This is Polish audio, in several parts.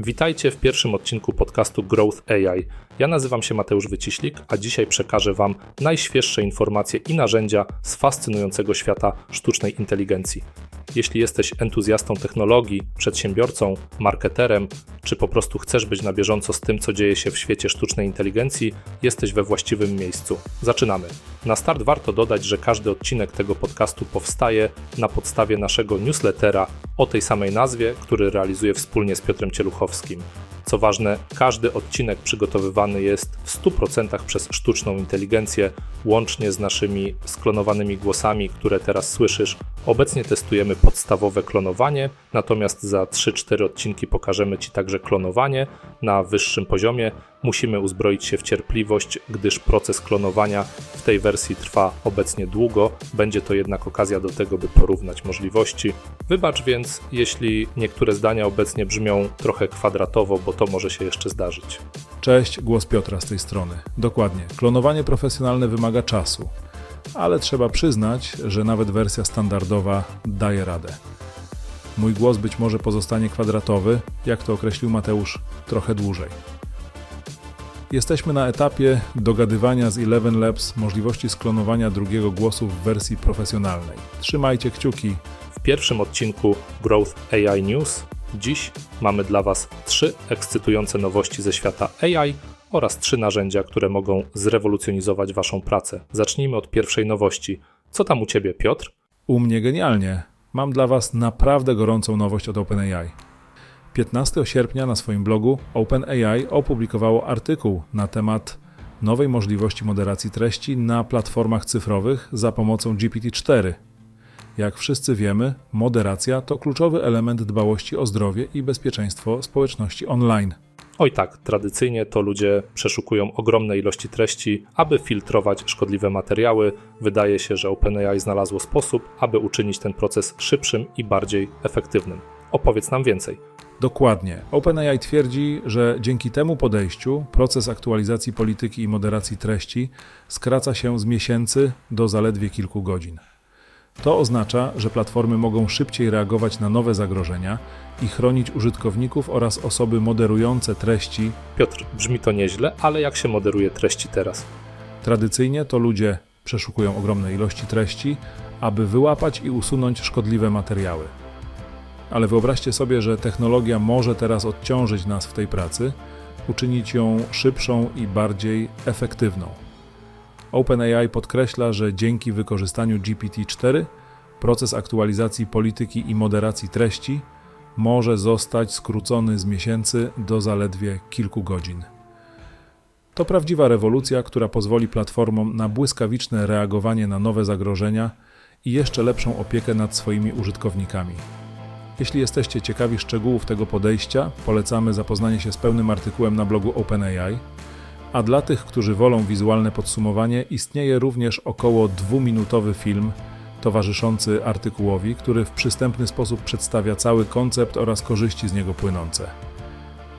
Witajcie w pierwszym odcinku podcastu Growth AI. Ja nazywam się Mateusz Wyciślik, a dzisiaj przekażę Wam najświeższe informacje i narzędzia z fascynującego świata sztucznej inteligencji. Jeśli jesteś entuzjastą technologii, przedsiębiorcą, marketerem, czy po prostu chcesz być na bieżąco z tym, co dzieje się w świecie sztucznej inteligencji, jesteś we właściwym miejscu. Zaczynamy. Na start warto dodać, że każdy odcinek tego podcastu powstaje na podstawie naszego newslettera o tej samej nazwie, który realizuję wspólnie z Piotrem Cieluchowskim. Co ważne, każdy odcinek przygotowywany jest w 100% przez sztuczną inteligencję, łącznie z naszymi sklonowanymi głosami, które teraz słyszysz. Obecnie testujemy podstawowe klonowanie, natomiast za 3-4 odcinki pokażemy Ci także klonowanie na wyższym poziomie. Musimy uzbroić się w cierpliwość, gdyż proces klonowania w tej wersji trwa obecnie długo. Będzie to jednak okazja do tego, by porównać możliwości. Wybacz więc, jeśli niektóre zdania obecnie brzmią trochę kwadratowo, bo to może się jeszcze zdarzyć. Cześć, głos Piotra z tej strony. Dokładnie. Klonowanie profesjonalne wymaga czasu, ale trzeba przyznać, że nawet wersja standardowa daje radę. Mój głos być może pozostanie kwadratowy, jak to określił Mateusz, trochę dłużej. Jesteśmy na etapie dogadywania z Eleven Labs możliwości sklonowania drugiego głosu w wersji profesjonalnej. Trzymajcie kciuki. Pierwszym odcinku Growth AI News dziś mamy dla Was trzy ekscytujące nowości ze świata AI oraz trzy narzędzia, które mogą zrewolucjonizować Waszą pracę. Zacznijmy od pierwszej nowości. Co tam u Ciebie, Piotr? U mnie genialnie. Mam dla Was naprawdę gorącą nowość od OpenAI. 15 sierpnia na swoim blogu OpenAI opublikowało artykuł na temat nowej możliwości moderacji treści na platformach cyfrowych za pomocą GPT-4. Jak wszyscy wiemy, moderacja to kluczowy element dbałości o zdrowie i bezpieczeństwo społeczności online. Oj tak, tradycyjnie to ludzie przeszukują ogromne ilości treści, aby filtrować szkodliwe materiały. Wydaje się, że OpenAI znalazło sposób, aby uczynić ten proces szybszym i bardziej efektywnym. Opowiedz nam więcej. Dokładnie. OpenAI twierdzi, że dzięki temu podejściu proces aktualizacji polityki i moderacji treści skraca się z miesięcy do zaledwie kilku godzin. To oznacza, że platformy mogą szybciej reagować na nowe zagrożenia i chronić użytkowników oraz osoby moderujące treści. Piotr, brzmi to nieźle, ale jak się moderuje treści teraz? Tradycyjnie to ludzie przeszukują ogromne ilości treści, aby wyłapać i usunąć szkodliwe materiały. Ale wyobraźcie sobie, że technologia może teraz odciążyć nas w tej pracy, uczynić ją szybszą i bardziej efektywną. OpenAI podkreśla, że dzięki wykorzystaniu GPT-4 proces aktualizacji polityki i moderacji treści może zostać skrócony z miesięcy do zaledwie kilku godzin. To prawdziwa rewolucja, która pozwoli platformom na błyskawiczne reagowanie na nowe zagrożenia i jeszcze lepszą opiekę nad swoimi użytkownikami. Jeśli jesteście ciekawi szczegółów tego podejścia, polecamy zapoznanie się z pełnym artykułem na blogu OpenAI. A dla tych, którzy wolą wizualne podsumowanie, istnieje również około dwuminutowy film towarzyszący artykułowi, który w przystępny sposób przedstawia cały koncept oraz korzyści z niego płynące.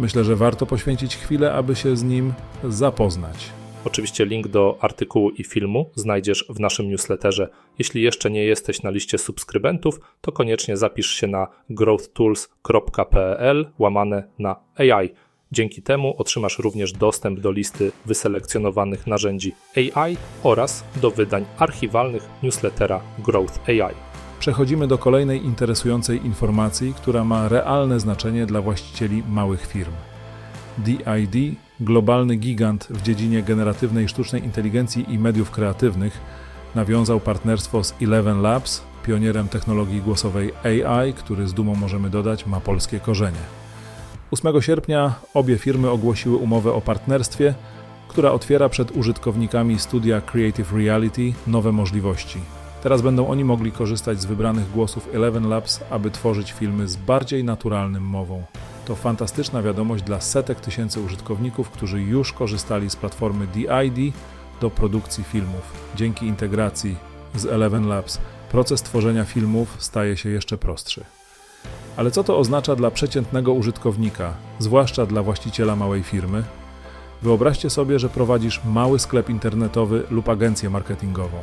Myślę, że warto poświęcić chwilę, aby się z nim zapoznać. Oczywiście link do artykułu i filmu znajdziesz w naszym newsletterze. Jeśli jeszcze nie jesteś na liście subskrybentów, to koniecznie zapisz się na growthtools.pl łamane na AI. Dzięki temu otrzymasz również dostęp do listy wyselekcjonowanych narzędzi AI oraz do wydań archiwalnych newslettera Growth AI. Przechodzimy do kolejnej interesującej informacji, która ma realne znaczenie dla właścicieli małych firm. DID, globalny gigant w dziedzinie generatywnej sztucznej inteligencji i mediów kreatywnych, nawiązał partnerstwo z Eleven Labs, pionierem technologii głosowej AI, który z dumą możemy dodać ma polskie korzenie. 8 sierpnia obie firmy ogłosiły umowę o partnerstwie, która otwiera przed użytkownikami studia Creative Reality nowe możliwości. Teraz będą oni mogli korzystać z wybranych głosów Eleven Labs, aby tworzyć filmy z bardziej naturalnym mową. To fantastyczna wiadomość dla setek tysięcy użytkowników, którzy już korzystali z platformy DID do produkcji filmów. Dzięki integracji z Eleven Labs proces tworzenia filmów staje się jeszcze prostszy. Ale co to oznacza dla przeciętnego użytkownika, zwłaszcza dla właściciela małej firmy? Wyobraźcie sobie, że prowadzisz mały sklep internetowy lub agencję marketingową.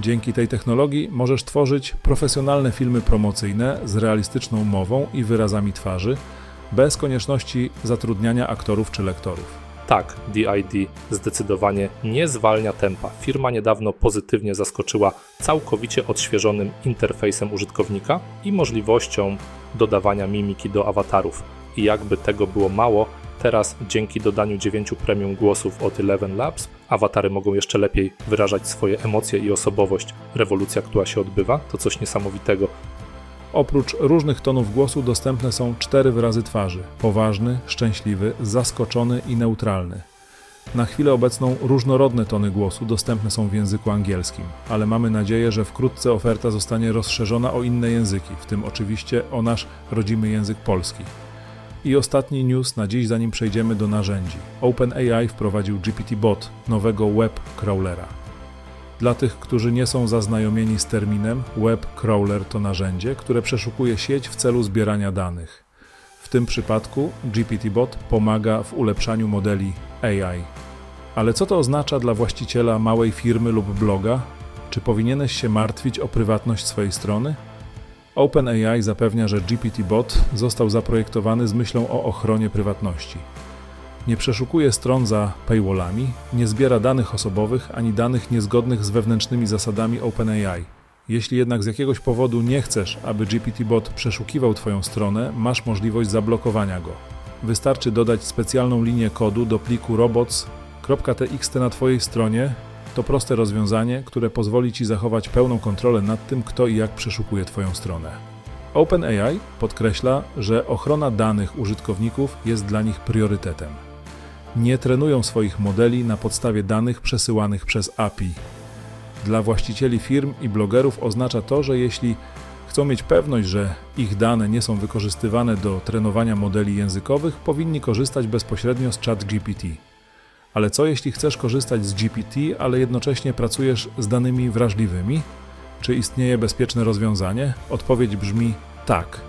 Dzięki tej technologii możesz tworzyć profesjonalne filmy promocyjne z realistyczną mową i wyrazami twarzy, bez konieczności zatrudniania aktorów czy lektorów. Tak, DID zdecydowanie nie zwalnia tempa. Firma niedawno pozytywnie zaskoczyła całkowicie odświeżonym interfejsem użytkownika i możliwością dodawania mimiki do awatarów. I jakby tego było mało, teraz dzięki dodaniu 9 premium głosów od Eleven Labs, awatary mogą jeszcze lepiej wyrażać swoje emocje i osobowość. Rewolucja, która się odbywa, to coś niesamowitego. Oprócz różnych tonów głosu dostępne są cztery wyrazy twarzy: poważny, szczęśliwy, zaskoczony i neutralny. Na chwilę obecną różnorodne tony głosu dostępne są w języku angielskim, ale mamy nadzieję, że wkrótce oferta zostanie rozszerzona o inne języki, w tym oczywiście o nasz rodzimy język polski. I ostatni news na dziś, zanim przejdziemy do narzędzi. OpenAI wprowadził GPT-Bot, nowego web crawlera. Dla tych, którzy nie są zaznajomieni z terminem, web crawler to narzędzie, które przeszukuje sieć w celu zbierania danych. W tym przypadku GPT-bot pomaga w ulepszaniu modeli AI. Ale co to oznacza dla właściciela małej firmy lub bloga? Czy powinieneś się martwić o prywatność swojej strony? OpenAI zapewnia, że GPT-bot został zaprojektowany z myślą o ochronie prywatności nie przeszukuje stron za paywallami, nie zbiera danych osobowych ani danych niezgodnych z wewnętrznymi zasadami OpenAI. Jeśli jednak z jakiegoś powodu nie chcesz, aby GPT-bot przeszukiwał Twoją stronę, masz możliwość zablokowania go. Wystarczy dodać specjalną linię kodu do pliku robots.txt na Twojej stronie. To proste rozwiązanie, które pozwoli Ci zachować pełną kontrolę nad tym, kto i jak przeszukuje Twoją stronę. OpenAI podkreśla, że ochrona danych użytkowników jest dla nich priorytetem nie trenują swoich modeli na podstawie danych przesyłanych przez API. Dla właścicieli firm i blogerów oznacza to, że jeśli chcą mieć pewność, że ich dane nie są wykorzystywane do trenowania modeli językowych, powinni korzystać bezpośrednio z ChatGPT. Ale co jeśli chcesz korzystać z GPT, ale jednocześnie pracujesz z danymi wrażliwymi? Czy istnieje bezpieczne rozwiązanie? Odpowiedź brzmi tak.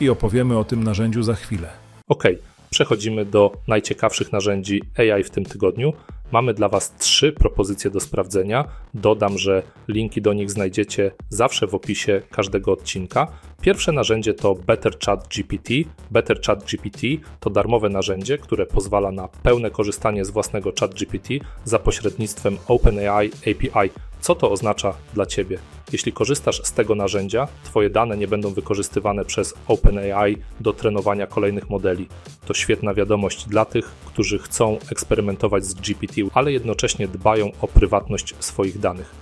I opowiemy o tym narzędziu za chwilę. Okej. Okay przechodzimy do najciekawszych narzędzi AI w tym tygodniu. Mamy dla Was trzy propozycje do sprawdzenia. Dodam, że linki do nich znajdziecie zawsze w opisie każdego odcinka. Pierwsze narzędzie to Better Chat GPT. Better Chat GPT to darmowe narzędzie, które pozwala na pełne korzystanie z własnego Chat GPT za pośrednictwem OpenAI API. Co to oznacza dla Ciebie? Jeśli korzystasz z tego narzędzia, Twoje dane nie będą wykorzystywane przez OpenAI do trenowania kolejnych modeli. To świetna wiadomość dla tych, którzy chcą eksperymentować z GPT, ale jednocześnie dbają o prywatność swoich danych.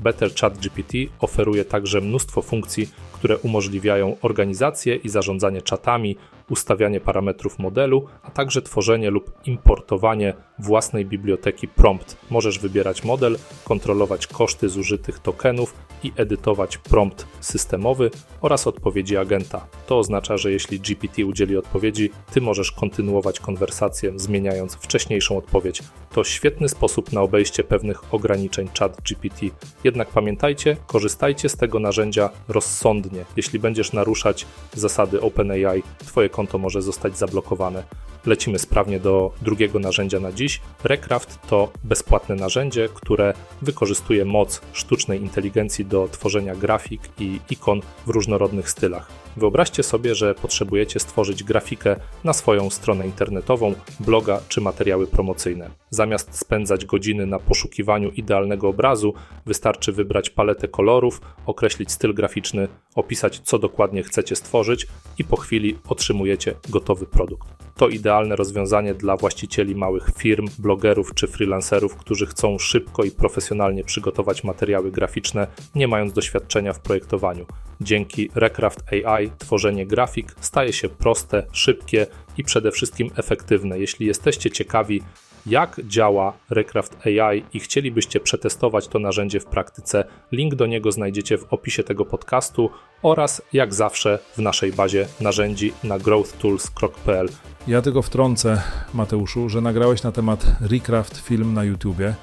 Better Chat GPT oferuje także mnóstwo funkcji, które umożliwiają organizację i zarządzanie czatami, ustawianie parametrów modelu, a także tworzenie lub importowanie własnej biblioteki prompt. Możesz wybierać model, kontrolować koszty zużytych tokenów i edytować prompt systemowy oraz odpowiedzi agenta. To oznacza, że jeśli GPT udzieli odpowiedzi, ty możesz kontynuować konwersację, zmieniając wcześniejszą odpowiedź. To świetny sposób na obejście pewnych ograniczeń chat GPT. Jednak pamiętajcie, korzystajcie z tego narzędzia rozsądnie. Jeśli będziesz naruszać zasady OpenAI, twoje konto może zostać zablokowane. Lecimy sprawnie do drugiego narzędzia na dziś. Recraft to bezpłatne narzędzie, które wykorzystuje moc sztucznej inteligencji do tworzenia grafik i ikon w różnorodnych stylach. Wyobraźcie sobie, że potrzebujecie stworzyć grafikę na swoją stronę internetową, bloga czy materiały promocyjne. Zamiast spędzać godziny na poszukiwaniu idealnego obrazu, wystarczy wybrać paletę kolorów, określić styl graficzny, opisać co dokładnie chcecie stworzyć i po chwili otrzymujecie gotowy produkt. To idealne rozwiązanie dla właścicieli małych firm, blogerów czy freelancerów, którzy chcą szybko i profesjonalnie przygotować materiały graficzne, nie mając doświadczenia w projektowaniu. Dzięki Recraft AI tworzenie grafik staje się proste, szybkie i przede wszystkim efektywne. Jeśli jesteście ciekawi, jak działa Recraft AI i chcielibyście przetestować to narzędzie w praktyce, link do niego znajdziecie w opisie tego podcastu oraz jak zawsze w naszej bazie narzędzi na growthtools.pl. Ja tylko wtrącę, Mateuszu, że nagrałeś na temat Recraft film na YouTubie,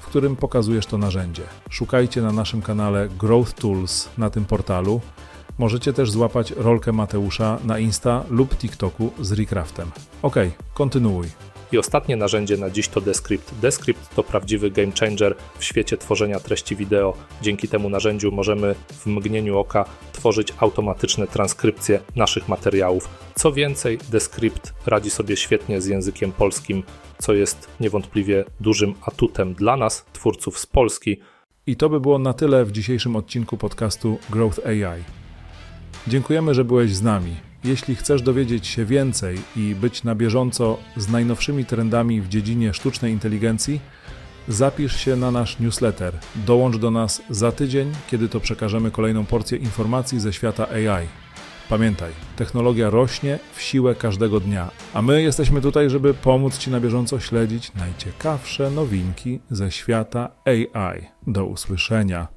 w którym pokazujesz to narzędzie. Szukajcie na naszym kanale Growth Tools na tym portalu. Możecie też złapać rolkę Mateusza na Insta lub TikToku z Recraftem. Ok, kontynuuj. I ostatnie narzędzie na dziś to Descript. Descript to prawdziwy game changer w świecie tworzenia treści wideo. Dzięki temu narzędziu możemy w mgnieniu oka tworzyć automatyczne transkrypcje naszych materiałów. Co więcej, Descript radzi sobie świetnie z językiem polskim, co jest niewątpliwie dużym atutem dla nas, twórców z Polski. I to by było na tyle w dzisiejszym odcinku podcastu Growth AI. Dziękujemy, że byłeś z nami. Jeśli chcesz dowiedzieć się więcej i być na bieżąco z najnowszymi trendami w dziedzinie sztucznej inteligencji, zapisz się na nasz newsletter. Dołącz do nas za tydzień, kiedy to przekażemy kolejną porcję informacji ze świata AI. Pamiętaj, technologia rośnie w siłę każdego dnia, a my jesteśmy tutaj, żeby pomóc Ci na bieżąco śledzić najciekawsze nowinki ze świata AI. Do usłyszenia.